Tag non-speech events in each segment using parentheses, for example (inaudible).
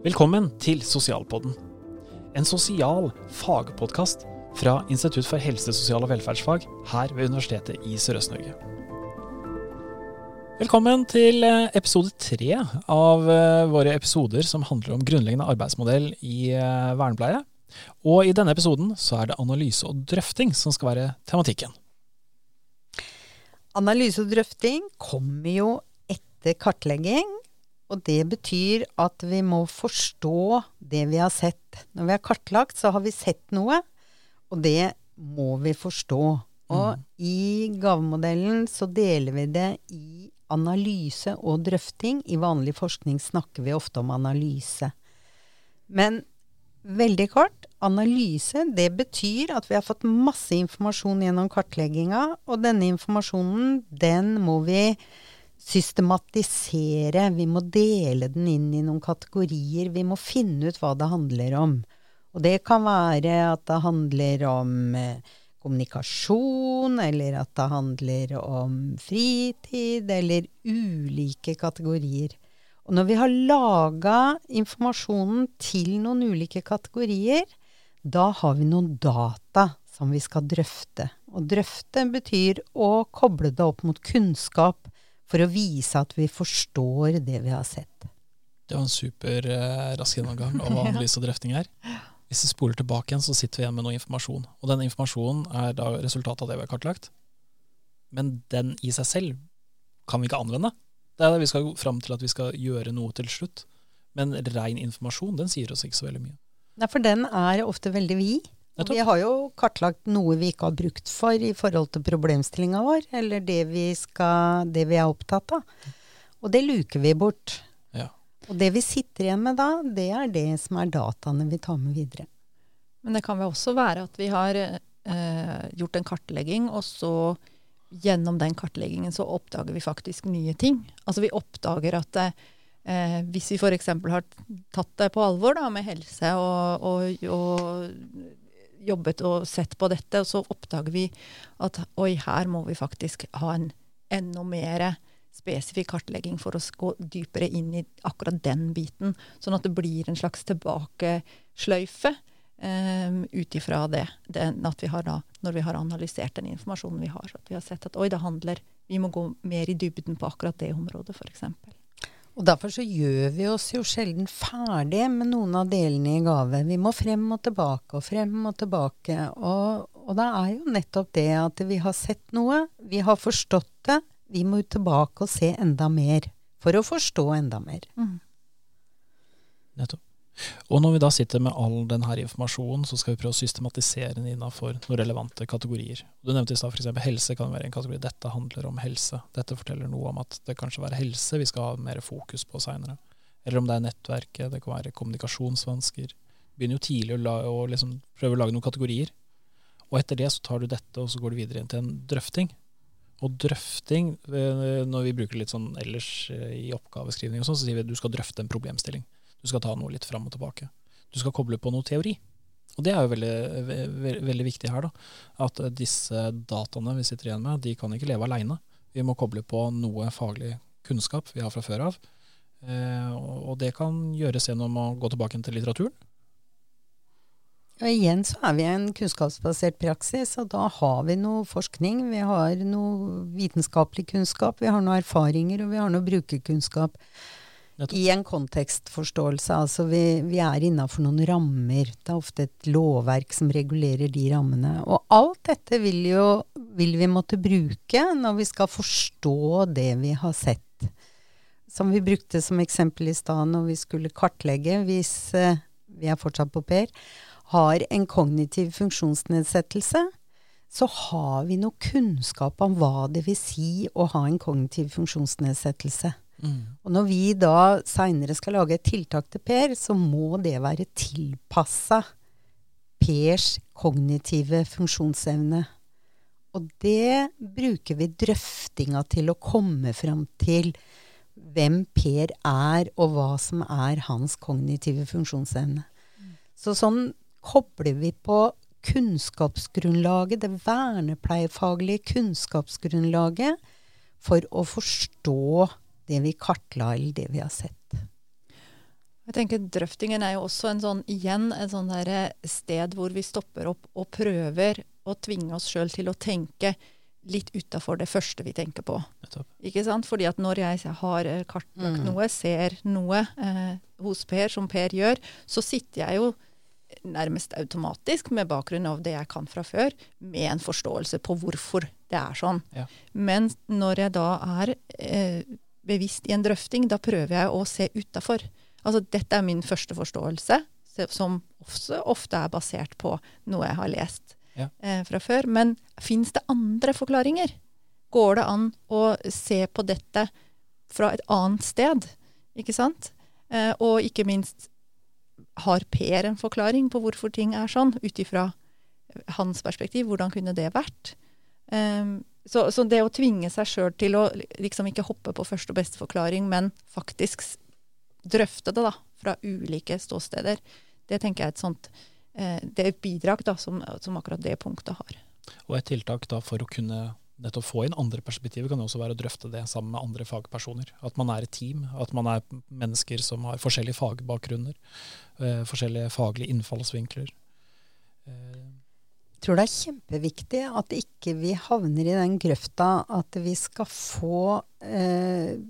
Velkommen til Sosialpodden. En sosial fagpodkast fra Institutt for helse, sosial og velferdsfag her ved Universitetet i Sørøst-Norge. Velkommen til eh, episode tre av eh, våre episoder som handler om grunnleggende arbeidsmodell i eh, vernepleie. Og i denne episoden så er det analyse og drøfting som skal være tematikken. Analyse og drøfting kommer jo etter kartlegging, og det betyr at vi må forstå det vi har sett. Når vi har kartlagt, så har vi sett noe, og det må vi forstå. Og mm. i gavemodellen så deler vi det i analyse og drøfting. I vanlig forskning snakker vi ofte om analyse. Men veldig kort analyse, det betyr at vi har fått masse informasjon gjennom kartlegginga, og denne informasjonen, den må vi systematisere. Vi må dele den inn i noen kategorier. Vi må finne ut hva det handler om. Og det kan være at det handler om eh, kommunikasjon, eller at det handler om fritid, eller ulike kategorier. Og når vi har laga informasjonen til noen ulike kategorier, da har vi noen data som vi skal drøfte. Og drøfte betyr å koble det opp mot kunnskap for å vise at vi forstår det vi har sett. Det var en super eh, rask gjennomgang av (laughs) analyse og drøfting her. Hvis vi spoler tilbake igjen, så sitter vi igjen med noe informasjon. Og den informasjonen er da resultatet av det vi har kartlagt. Men den i seg selv kan vi ikke anvende. Det er det vi skal fram til at vi skal gjøre noe til slutt. Men rein informasjon, den sier oss ikke så veldig mye. Nei, for den er ofte veldig vid. Og vi har jo kartlagt noe vi ikke har brukt for i forhold til problemstillinga vår, eller det vi, skal, det vi, er opptatt av. Og det luker vi bort. Ja. Og det vi sitter igjen med da, det er det som er dataene vi tar med videre. Men det kan vel også være at vi har eh, gjort en kartlegging, og så gjennom den kartleggingen så oppdager vi faktisk nye ting. Altså vi oppdager at eh, hvis vi f.eks. har tatt det på alvor da, med helse og, og, og jobbet og sett på dette, og så oppdager vi at oi, her må vi faktisk ha en enda mer spesifikk kartlegging for å gå dypere inn i akkurat den biten. Sånn at det blir en slags tilbakesløyfe um, ut ifra det. det vi da, når vi har analysert den informasjonen vi har, at vi har sett at oi, det handler Vi må gå mer i dybden på akkurat det området, f.eks. Og Derfor så gjør vi oss jo sjelden ferdig med noen av delene i gave. Vi må frem og tilbake og frem og tilbake. Og, og det er jo nettopp det at vi har sett noe, vi har forstått det. Vi må tilbake og se enda mer for å forstå enda mer. Mm. Nettopp. Og når vi da sitter med all denne informasjonen, så skal vi prøve å systematisere den innenfor noen relevante kategorier. Du nevnte i stad f.eks. helse kan være en kategori. Dette handler om helse. Dette forteller noe om at det kanskje være helse vi skal ha mer fokus på seinere. Eller om det er nettverket, det kan være kommunikasjonsvansker. Begynner jo tidlig å, la, å liksom prøve å lage noen kategorier. Og etter det så tar du dette, og så går du videre inn til en drøfting. Og drøfting, eh, når vi bruker det litt sånn ellers eh, i oppgaveskrivning og sånn, så sier vi at du skal drøfte en problemstilling. Du skal ta noe litt fram og tilbake. Du skal koble på noe teori. Og det er jo veldig, ve veldig viktig her, da. At disse dataene vi sitter igjen med, de kan ikke leve aleine. Vi må koble på noe faglig kunnskap vi har fra før av. Eh, og det kan gjøres gjennom å gå tilbake til litteraturen. Og igjen så er vi en kunnskapsbasert praksis, og da har vi noe forskning. Vi har noe vitenskapelig kunnskap, vi har noe erfaringer, og vi har noe brukerkunnskap i en kontekstforståelse. Altså vi, vi er innafor noen rammer. Det er ofte et lovverk som regulerer de rammene. Og alt dette vil, jo, vil vi måtte bruke når vi skal forstå det vi har sett. Som vi brukte som eksempel i stad når vi skulle kartlegge, hvis eh, vi er fortsatt på Per, har en kognitiv funksjonsnedsettelse, så har vi noe kunnskap om hva det vil si å ha en kognitiv funksjonsnedsettelse. Mm. Og når vi da seinere skal lage et tiltak til Per, så må det være tilpassa Pers kognitive funksjonsevne. Og det bruker vi drøftinga til å komme fram til hvem Per er, og hva som er hans kognitive funksjonsevne. Mm. Så sånn kobler vi på kunnskapsgrunnlaget, det vernepleiefaglige kunnskapsgrunnlaget, for å forstå det vi kartla, eller det vi har sett. Jeg tenker Drøftingen er jo også en sånn, igjen et sånn der eh, sted hvor vi stopper opp og prøver å tvinge oss sjøl til å tenke litt utafor det første vi tenker på. Ikke sant? Fordi at når jeg har eh, kartlagt Mm. noe, ser noe eh, hos Per som Per gjør, så sitter jeg jo nærmest automatisk, med bakgrunn av det jeg kan fra før, med en forståelse på hvorfor det er sånn. Ja. Men når jeg da er eh, bevisst i en drøfting, da prøver jeg å se utafor. Altså dette er min første forståelse, som også ofte er basert på noe jeg har lest Ja. eh, fra før. Men fins det andre forklaringer? Går det an å se på dette fra et annet sted? Ikke sant? Eh, og ikke minst, har Per en forklaring på hvorfor ting er sånn, ut ifra hans perspektiv? Hvordan kunne det vært? Um, så, så det å tvinge seg sjøl til å liksom ikke hoppe på første og beste forklaring, men faktisk drøfte det da, fra ulike ståsteder, det tenker jeg er et sånt eh, Det er et bidrag da, som, som akkurat det punktet har. Og et tiltak da for å kunne nettopp få inn andre perspektiver kan jo også være å drøfte det sammen med andre fagpersoner. At man er et team, at man er mennesker som har forskjellige fagbakgrunner, eh, forskjellige faglige innfallsvinkler. Jeg tror det er kjempeviktig at ikke vi havner i den grøfta at vi skal få eh,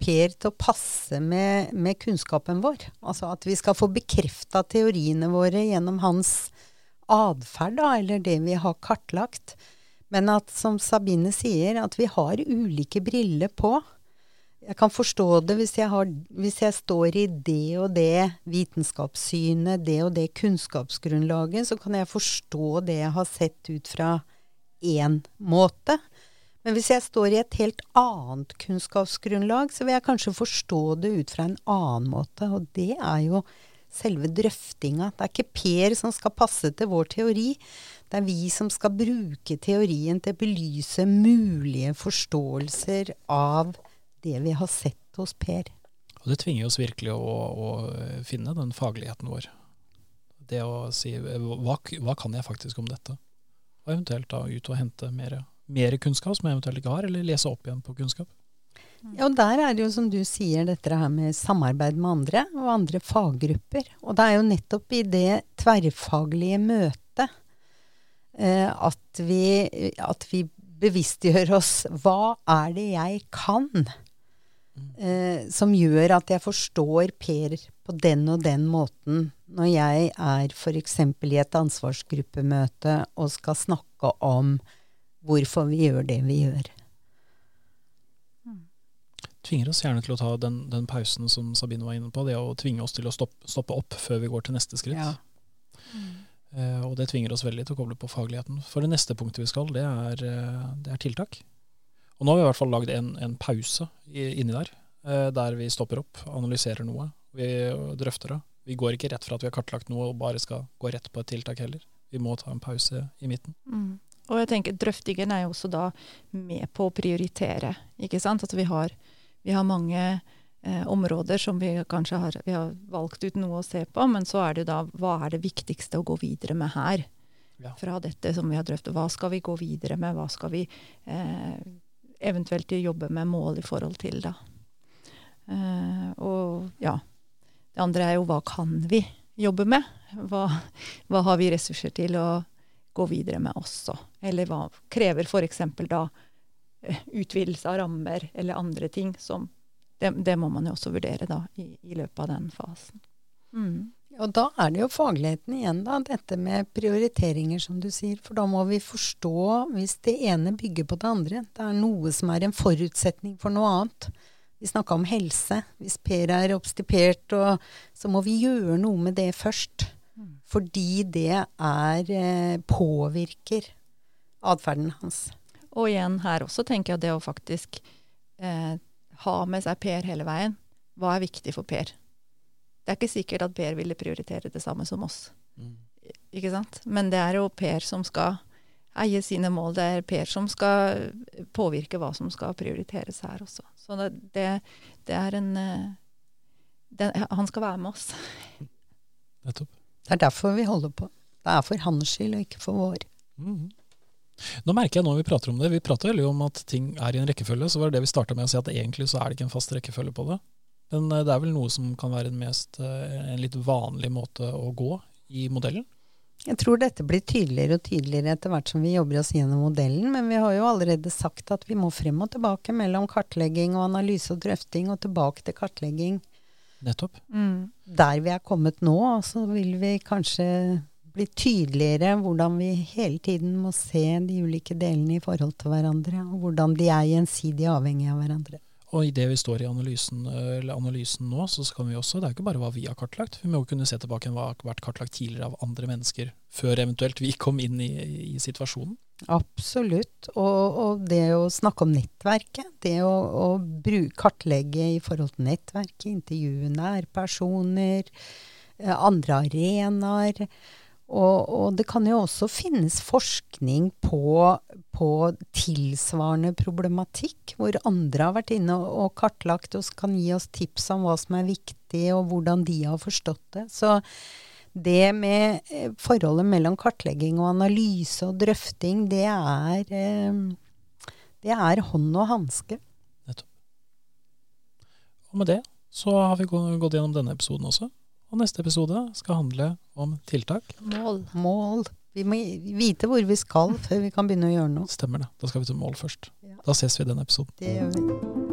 Per til å passe med, med kunnskapen vår. Altså at vi skal få bekrefta teoriene våre gjennom hans atferd, eller det vi har kartlagt. Men at, som Sabine sier, at vi har ulike briller på. Jeg kan forstå det hvis jeg, har, hvis jeg står i det og det vitenskapssynet, det og det kunnskapsgrunnlaget, så kan jeg forstå det jeg har sett ut fra én måte. Men hvis jeg står i et helt annet kunnskapsgrunnlag, så vil jeg kanskje forstå det ut fra en annen måte. Og det er jo selve drøftinga. Det er ikke Per som skal passe til vår teori. Det er vi som skal bruke teorien til å belyse mulige forståelser av det vi har sett hos Per. Og det tvinger oss virkelig å, å finne den fagligheten vår. Det å si hva, hva kan jeg faktisk om dette? Og eventuelt da ut og hente mer, mer kunnskap som jeg eventuelt ikke har, eller lese opp igjen på kunnskap. Ja, og der er det jo som du sier dette her med samarbeid med andre, og andre faggrupper. Og det er jo nettopp i det tverrfaglige møtet eh, at, vi, at vi bevisstgjør oss hva er det jeg kan, eh, som gjør at jeg forstår Per på den og den måten når jeg er f.eks. i et ansvarsgruppemøte og skal snakke om hvorfor vi gjør det vi gjør. Tvinger oss gjerne til å ta den, den pausen som Sabine var inne på, det å tvinge oss til å stoppe, stoppe opp før vi går til neste skritt. Ja. Eh, og det tvinger oss veldig til å koble på fagligheten. For det neste punktet vi skal, det er, eh, det er tiltak. Og nå har vi i hvert fall lagd en, en pause inni der, eh, der vi stopper opp, analyserer noe. Vi drøfter det. Vi går ikke rett fra at vi har kartlagt noe og bare skal gå rett på et tiltak heller. Vi må ta en pause i midten. Mm. Og jeg tenker Drøftingen er jo også da med på å prioritere. ikke sant? At vi har, vi har mange eh, områder som vi kanskje har, vi har valgt ut noe å se på, men så er det jo da hva er det viktigste å gå videre med her? Ja. Fra dette som vi har drøftet. Hva skal vi gå videre med? Hva skal vi eh, eventuelt jobbe med mål i forhold til, da? Uh, og ja. Det andre er jo hva kan vi jobbe med? Hva, hva har vi ressurser til å gå videre med også? Eller hva krever f.eks. da eh, utvidelse av rammer eller andre ting som det, det må man jo også vurdere da i, i løpet av den fasen. Mm. Og da er det jo fagligheten igjen, da. Dette med prioriteringer, som du sier. For da må vi forstå, hvis det ene bygger på det andre, det er noe som er en forutsetning for noe annet. Vi snakka om helse. Hvis Per er obstipert, og, så må vi gjøre noe med det først. Mm. Fordi det er eh, påvirker atferden hans. Og igjen her også tenker jeg det å faktisk eh, ha med seg Per hele veien. Hva er viktig for Per? Det er ikke sikkert at Per ville prioritere det samme som oss. Ikke sant? Men det er jo Per som skal eie sine mål. Det er Per som skal påvirke hva som skal prioriteres her også. Så det, det, det er en eh, det, Han skal være med oss. (laughs) Nettopp. Det er derfor vi holder på. Det er for hans skyld, og ikke for vår. Mm. Nå merker jeg når vi prater om det, vi prater veldig om at ting er i en rekkefølge, så var det det vi starta med å si at egentlig så er det ikke en fast rekkefølge på det. Men eh, det er vel noe som kan være en, mest, eh, en litt vanlig måte å gå i modellen? Jeg tror dette blir tydeligere og tydeligere etter hvert som vi jobber oss gjennom modellen, men vi har jo allerede sagt at vi må frem og tilbake mellom kartlegging og analyse og drøfting, og tilbake til kartlegging. Nettopp. Mm. Der vi er kommet nå, så vil vi kanskje bli tydeligere hvordan vi hele tiden må se de ulike delene i forhold til hverandre, og hvordan de er gjensidig avhengige av hverandre. Og i det vi står i analysen, analysen nå, så kan vi også, det er ikke bare hva vi har kartlagt. Vi må jo kunne se tilbake hva har vært kartlagt tidligere av andre mennesker, før eventuelt vi kom inn i, i situasjonen. Absolutt. Og, og, det å snakke om nettverket, det å, å bruke, kartlegge i forhold til nettverket, intervjue nærpersoner, eh, andre arenaer. Og, og, det kan jo også finnes forskning på, på, tilsvarende problematikk, hvor andre har vært inne og, og kartlagt og kan gi oss tips om hva som er viktig, og hvordan de har forstått det. Så det med eh, forholdet mellom kartlegging og analyse og drøfting, det er, eh, det er hånd og hanske. Nettopp. Og med det så har vi gått gjennom denne episoden også. Og neste episode skal handle om tiltak. Mål. Mål. Vi må vite hvor vi skal før vi kan begynne å gjøre noe. Stemmer det. Da skal vi til mål først. Ja. Da ses vi i den episoden. Det gjør vi.